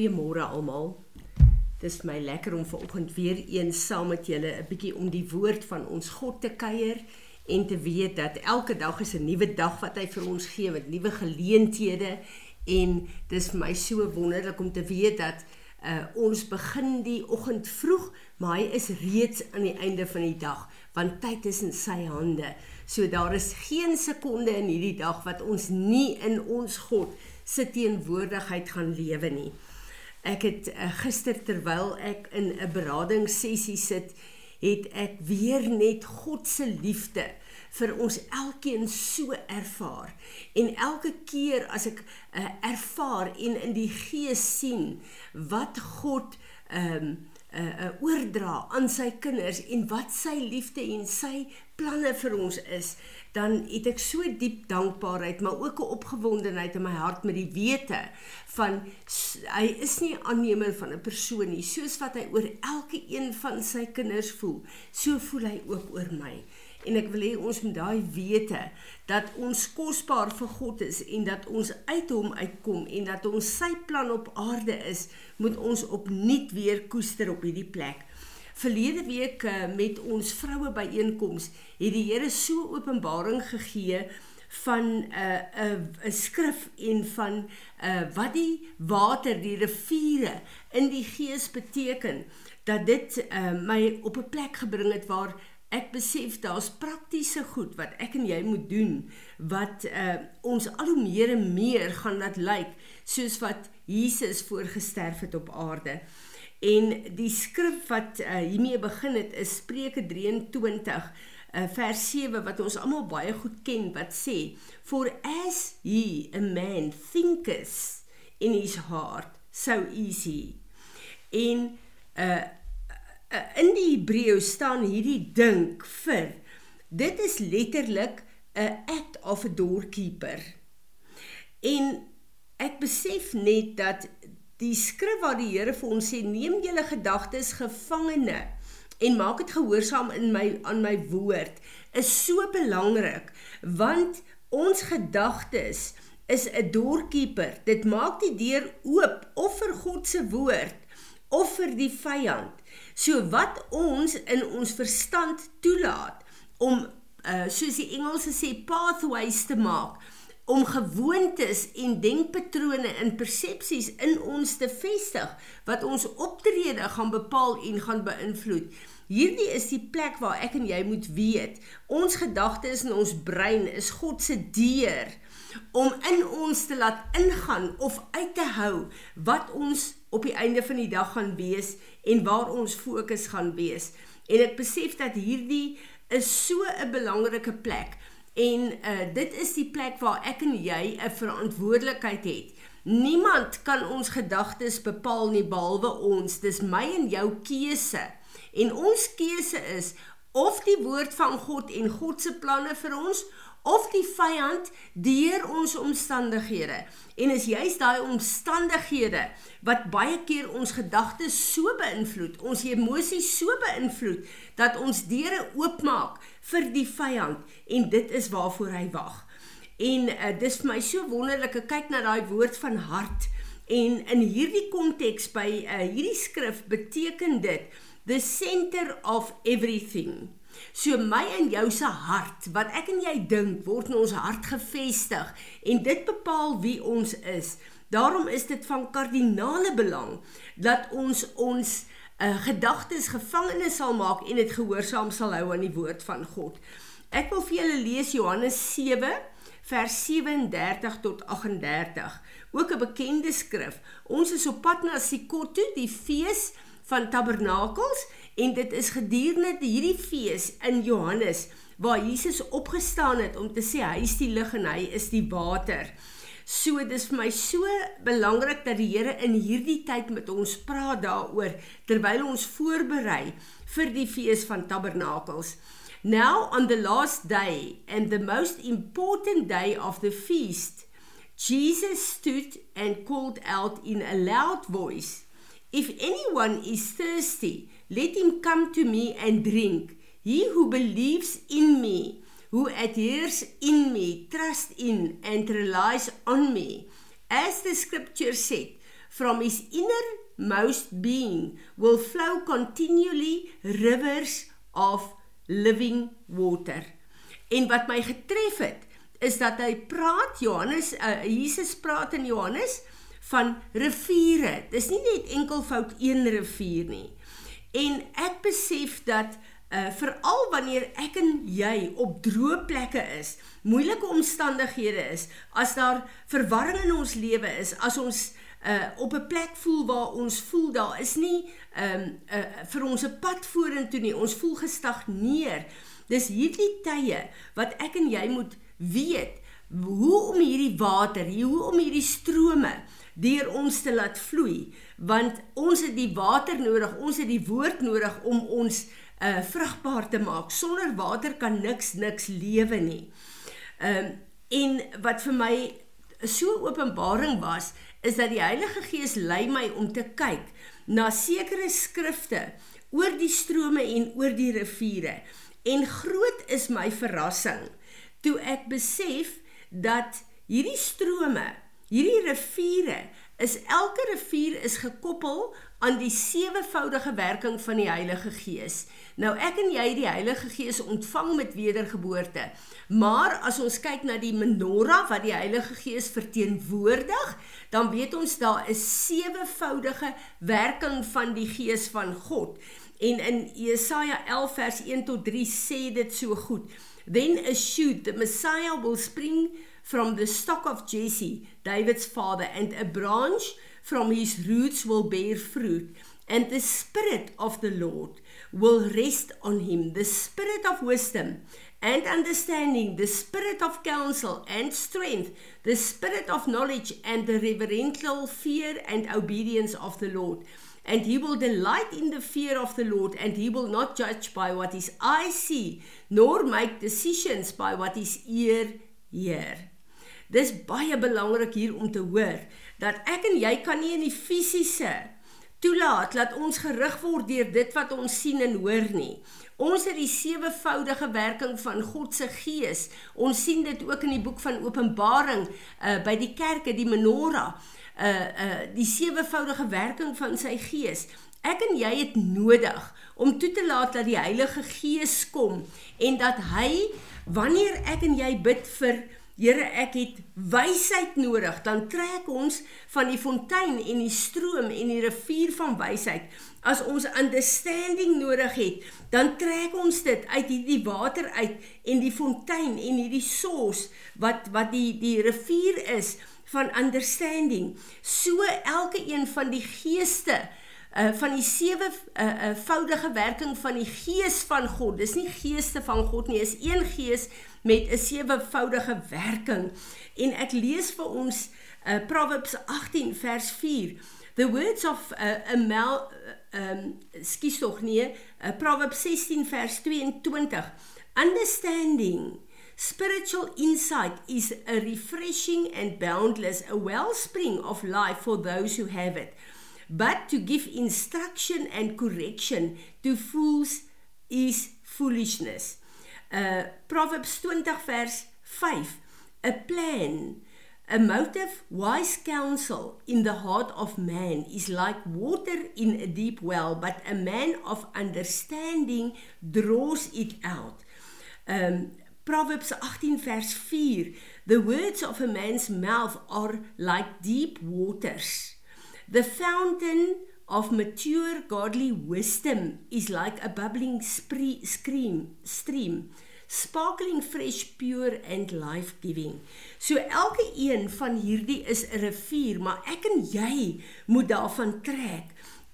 Goeiemôre almal. Dis my lekker om vanoggend weer eens saam met julle 'n bietjie om die woord van ons God te kuier en te weet dat elke dag is 'n nuwe dag wat hy vir ons gee met nuwe geleenthede en dis vir my so wonderlik om te weet dat uh, ons begin die oggend vroeg, maar hy is reeds aan die einde van die dag want tyd is in sy hande. So daar is geen sekonde in hierdie dag wat ons nie in ons God se teenwoordigheid gaan lewe nie. Ek het uh, gister terwyl ek in 'n beradingssessie sit, het ek weer net God se liefde vir ons elkeen so ervaar. En elke keer as ek uh, ervaar en in die gees sien wat God ehm um, uh, uh, oordra aan sy kinders en wat sy liefde en sy planne vir ons is, dan het ek so diep dankbaarheid, maar ook 'n opgewondenheid in my hart met die wete van hy is nie aannemer van 'n persoon nie, soos wat hy oor elke een van sy kinders voel, so voel hy ook oor my. En ek wil hê ons moet daai wete dat ons kosbaar vir God is en dat ons uit hom uitkom en dat ons sy plan op aarde is, moet ons opnuut weer koester op hierdie plek. Verlede week uh, met ons vroue byeenkoms het die Here so openbaring gegee van 'n uh, 'n uh, 'n skrif en van uh, wat die water, die riviere in die gees beteken dat dit uh, my op 'n plek gebring het waar ek besef daar's praktiese goed wat ek en jy moet doen wat uh, ons al hoe meer en meer gaan laat lyk soos wat Jesus voorgesterf het op aarde. En die skrif wat uh, hiermee begin het is Spreuke 23 uh, vers 7 wat ons almal baie goed ken wat sê for as he a man thinketh in his heart so easy. En uh uh, in die Hebreëus staan hierdie dink vir dit is letterlik 'n act of a doorkeeper. En ek besef net dat die skrif waar die Here vir ons sê neem julle gedagtes gevangene en maak dit gehoorsaam in my aan my woord is so belangrik want ons gedagtes is 'n doorkeeper. Dit maak die deur oop of vir God se woord of vir die vyand. So wat ons in ons verstand toelaat om uh soos die Engelse sê pathways te maak om gewoontes en denkpatrone en persepsies in ons te vestig wat ons optrede gaan bepaal en gaan beïnvloed. Hierdie is die plek waar ek en jy moet weet, ons gedagtes en ons brein is God se deur om in ons te laat ingaan of uit te hou wat ons op die einde van die dag gaan wees en waar ons fokus gaan wees. En ek besef dat hierdie is so 'n belangrike plek en uh, dit is die plek waar ek en jy 'n verantwoordelikheid het. Niemand kan ons gedagtes bepaal nie behalwe ons. Dis my en jou keuse. En ons keuse is of die woord van God en God se planne vir ons of die vyand deur ons omstandighede. En is juist daai omstandighede wat baie keer ons gedagtes so beïnvloed, ons emosies so beïnvloed dat ons deure oopmaak vir die vyand en dit is waarvoor hy wag. En uh, dis vir my so wonderlik ek kyk na daai woord van hart en in hierdie konteks by uh, hierdie skrif beteken dit the center of everything. So my en jou se hart, wat ek en jy dink, word in ons hart gefestig en dit bepaal wie ons is. Daarom is dit van kardinale belang dat ons ons uh, gedagtes gevangene sal maak en dit gehoorsaam sal hou aan die woord van God. Ek wil vir julle lees Johannes 7 vers 37 tot 38. Ook 'n bekende skrif. Ons is op pad na Sikkotu, die fees van tabernakels en dit is gedurende hierdie fees in Johannes waar Jesus opgestaan het om te sê hy is die lig en hy is die water. So dis vir my so belangrik dat die Here in hierdie tyd met ons praat daaroor terwyl ons voorberei vir die fees van tabernakels. Now on the last day and the most important day of the feast Jesus stood and called out in a loud voice If anyone is thirsty Let him come to me and drink. He who believes in me, who adheres in me, trusts in and relies on me. As the scripture said, from his innermost being will flow continually rivers of living water. En wat my getref het, is dat hy praat Johannes uh, Jesus praat in Johannes van riviere. Dis nie net enkelvoud een rivier nie. En ek besef dat uh veral wanneer ek en jy op droë plekke is, moeilike omstandighede is, as daar verwarring in ons lewe is, as ons uh op 'n plek voel waar ons voel daar is nie um uh vir ons 'n pad vorentoe nie, ons voel gestagneer. Dis hierdie tye wat ek en jy moet weet hoe om hierdie water, hoe om hierdie strome deur ons te laat vloei, want ons het die water nodig, ons het die woord nodig om ons uh vrugbaar te maak. Sonder water kan niks niks lewe nie. Ehm um, en wat vir my so openbaring was, is dat die Heilige Gees lei my om te kyk na sekere skrifte oor die strome en oor die riviere. En groot is my verrassing toe ek besef dat hierdie strome, hierdie riviere is elke rivier is gekoppel aan die sewevoudige werking van die Heilige Gees. Nou ek en jy die Heilige Gees ontvang met wedergeboorte. Maar as ons kyk na die menorah wat die Heilige Gees verteenwoordig, dan weet ons daar is sewevoudige werking van die Gees van God. En in Jesaja 11 vers 1 tot 3 sê dit so goed. Then a shoot the Messiah will spring from the stock of Jesse, David's father, and a branch from his roots will bear fruit. And the Spirit of the Lord will rest on him the Spirit of wisdom and understanding, the Spirit of counsel and strength, the Spirit of knowledge and the reverential fear and obedience of the Lord. And he will delight in the fear of the Lord, and he will not judge by what his eye see, nor make decisions by what his ear hear. Dis baie belangrik hier om te hoor dat ek en jy kan nie in die fisiese toelaat dat ons gerig word deur dit wat ons sien en hoor nie. Ons het die sewevoudige werking van God se Gees. Ons sien dit ook in die boek van Openbaring uh by die kerke, die menorah, uh uh die sewevoudige werking van sy Gees. Ek en jy het nodig om toe te laat dat die Heilige Gees kom en dat hy wanneer ek en jy bid vir Here, ek het wysheid nodig. Dan trek ons van die fontein en die stroom en die rivier van wysheid. As ons understanding nodig het, dan trek ons dit uit hierdie water uit en die fontein en hierdie source wat wat die die rivier is van understanding. So elke een van die geeste uh van die sewe uh, uh voudige werking van die gees van God. Dis nie geeste van God nie, is een gees met 'n sewevoudige werking. En ek lees vir ons uh Proverbs 18 vers 4. The words of uh, a mal um skies tog nie, uh, Proverbs 16 vers 22. Understanding Spiritual insight is a refreshing and boundless a wellspring of life for those who have it. But to give instruction and correction to fools is foolishness. Uh Proverbs 20 vers 5 A plan a motive wise counsel in the heart of man is like water in a deep well but a man of understanding draws it out. Um Proverbs 18 vers 4 The words of a man's mouth are like deep waters. The fountain of mature godly wisdom is like a bubbling spree, scream, stream, sparkling fresh, pure and life-giving. So elke een van hierdie is 'n rivier, maar ek en jy moet daarvan trek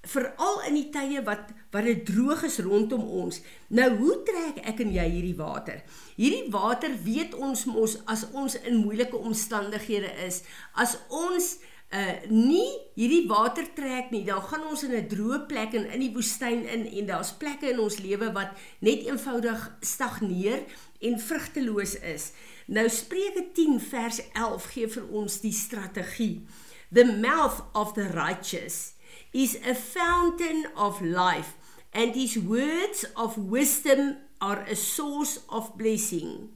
veral in die tye wat wat dit droog is rondom ons. Nou hoe trek ek en jy hierdie water? Hierdie water weet ons mos as ons in moeilike omstandighede is, as ons uh nie hierdie water trek nie, dan gaan ons in 'n droë plek en in die woestyn in en daar's plekke in ons lewe wat net eenvoudig stagneer en vrugteloos is. Nou Spreuke 10 vers 11 gee vir ons die strategie. The mouth of the righteous is a fountain of life and his words of wisdom are a source of blessing.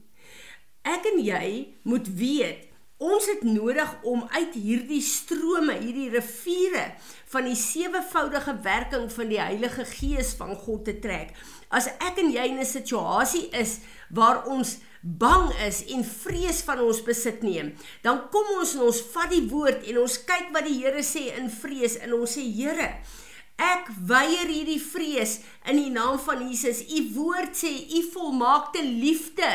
Ek en jy moet weet Ons het nodig om uit hierdie strome, hierdie riviere van die sewevoudige werking van die Heilige Gees van God te trek. As ek en jy in 'n situasie is waar ons bang is en vrees van ons besit neem, dan kom ons en ons vat die woord en ons kyk wat die Here sê in vrees en ons sê Here, Ek weier hierdie vrees in die naam van Jesus. U woord sê u volmaakte liefde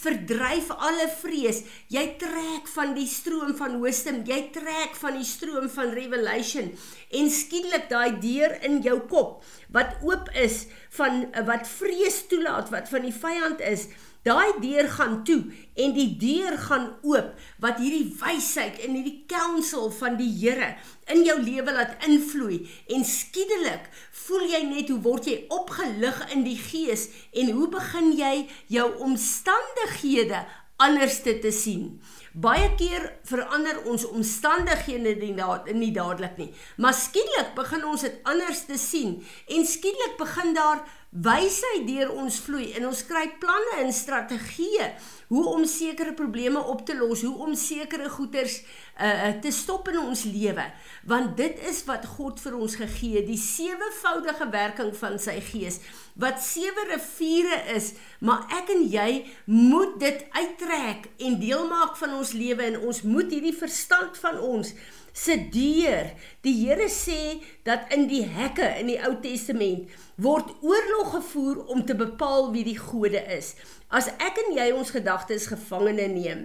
verdryf alle vrees. Jy trek van die stroom van wisdom, jy trek van die stroom van revelation en skielik daai deur in jou kop wat oop is van wat vrees toelaat wat van die vyand is Daai deur gaan toe en die deur gaan oop wat hierdie wysheid en hierdie counsel van die Here in jou lewe laat invloei en skielik voel jy net hoe word jy opgelig in die gees en hoe begin jy jou omstandighede anders te, te sien. Baie keer verander ons omstandighede nie, nie dadelik nie, maar skielik begin ons dit anders te sien en skielik begin daar wysheid deur ons vloei en ons kry planne en strategieë hoe om sekere probleme op te los, hoe om sekere goeders uh, te stop in ons lewe, want dit is wat God vir ons gegee die sewevoudige werking van sy gees wat sewe riviere is, maar ek en jy moet dit uittrek en deel maak van ons lewe en ons moet hierdie verstand van ons se deur. Die Here sê dat in die hekke in die Ou Testament word oorlog gevoer om te bepaal wie die gode is. As ek en jy ons gedagtes gevangene neem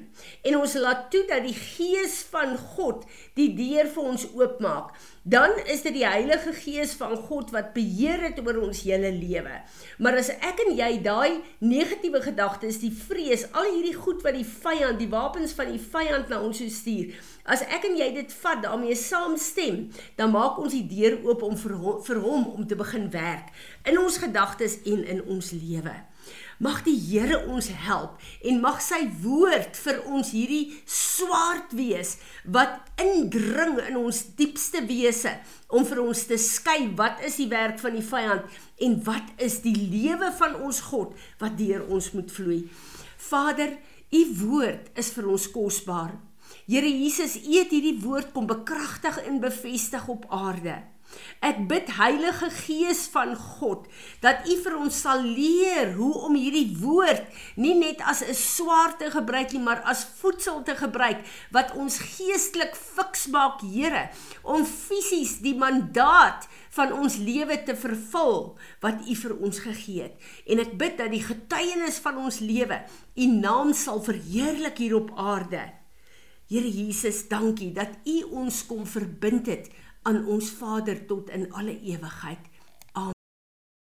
en ons laat toe dat die Gees van God die deur vir ons oopmaak, dan is dit die Heilige Gees van God wat beheer het oor ons hele lewe. Maar as ek en jy daai negatiewe gedagtes, die vrees, al hierdie goed wat die vyand, die wapens van die vyand na ons stuur, as ek en jy dit vat, daarmee saamstem, dan maak ons die deur oop om vir hom, vir hom om te begin werk in ons gedagtes en in ons lewe. Mag die Here ons help en mag sy woord vir ons hierdie swart wees wat indring in ons diepste wese om vir ons te skei wat is die werk van die vyand en wat is die lewe van ons God wat deur ons moet vloei. Vader, u woord is vir ons kosbaar. Here Jesus, u het hierdie woord kom bekragtig en bevestig op aarde. Ek bid Heilige Gees van God dat U vir ons sal leer hoe om hierdie woord nie net as 'n swaard te gebruik nie, maar as voedsel te gebruik wat ons geestelik fiks maak, Here, om fisies die mandaat van ons lewe te vervul wat U vir ons gegee het. En ek bid dat die getuienis van ons lewe U naam sal verheerlik hier op aarde. Here Jesus, dankie dat U ons kom verbind het aan ons Vader tot in alle ewigheid.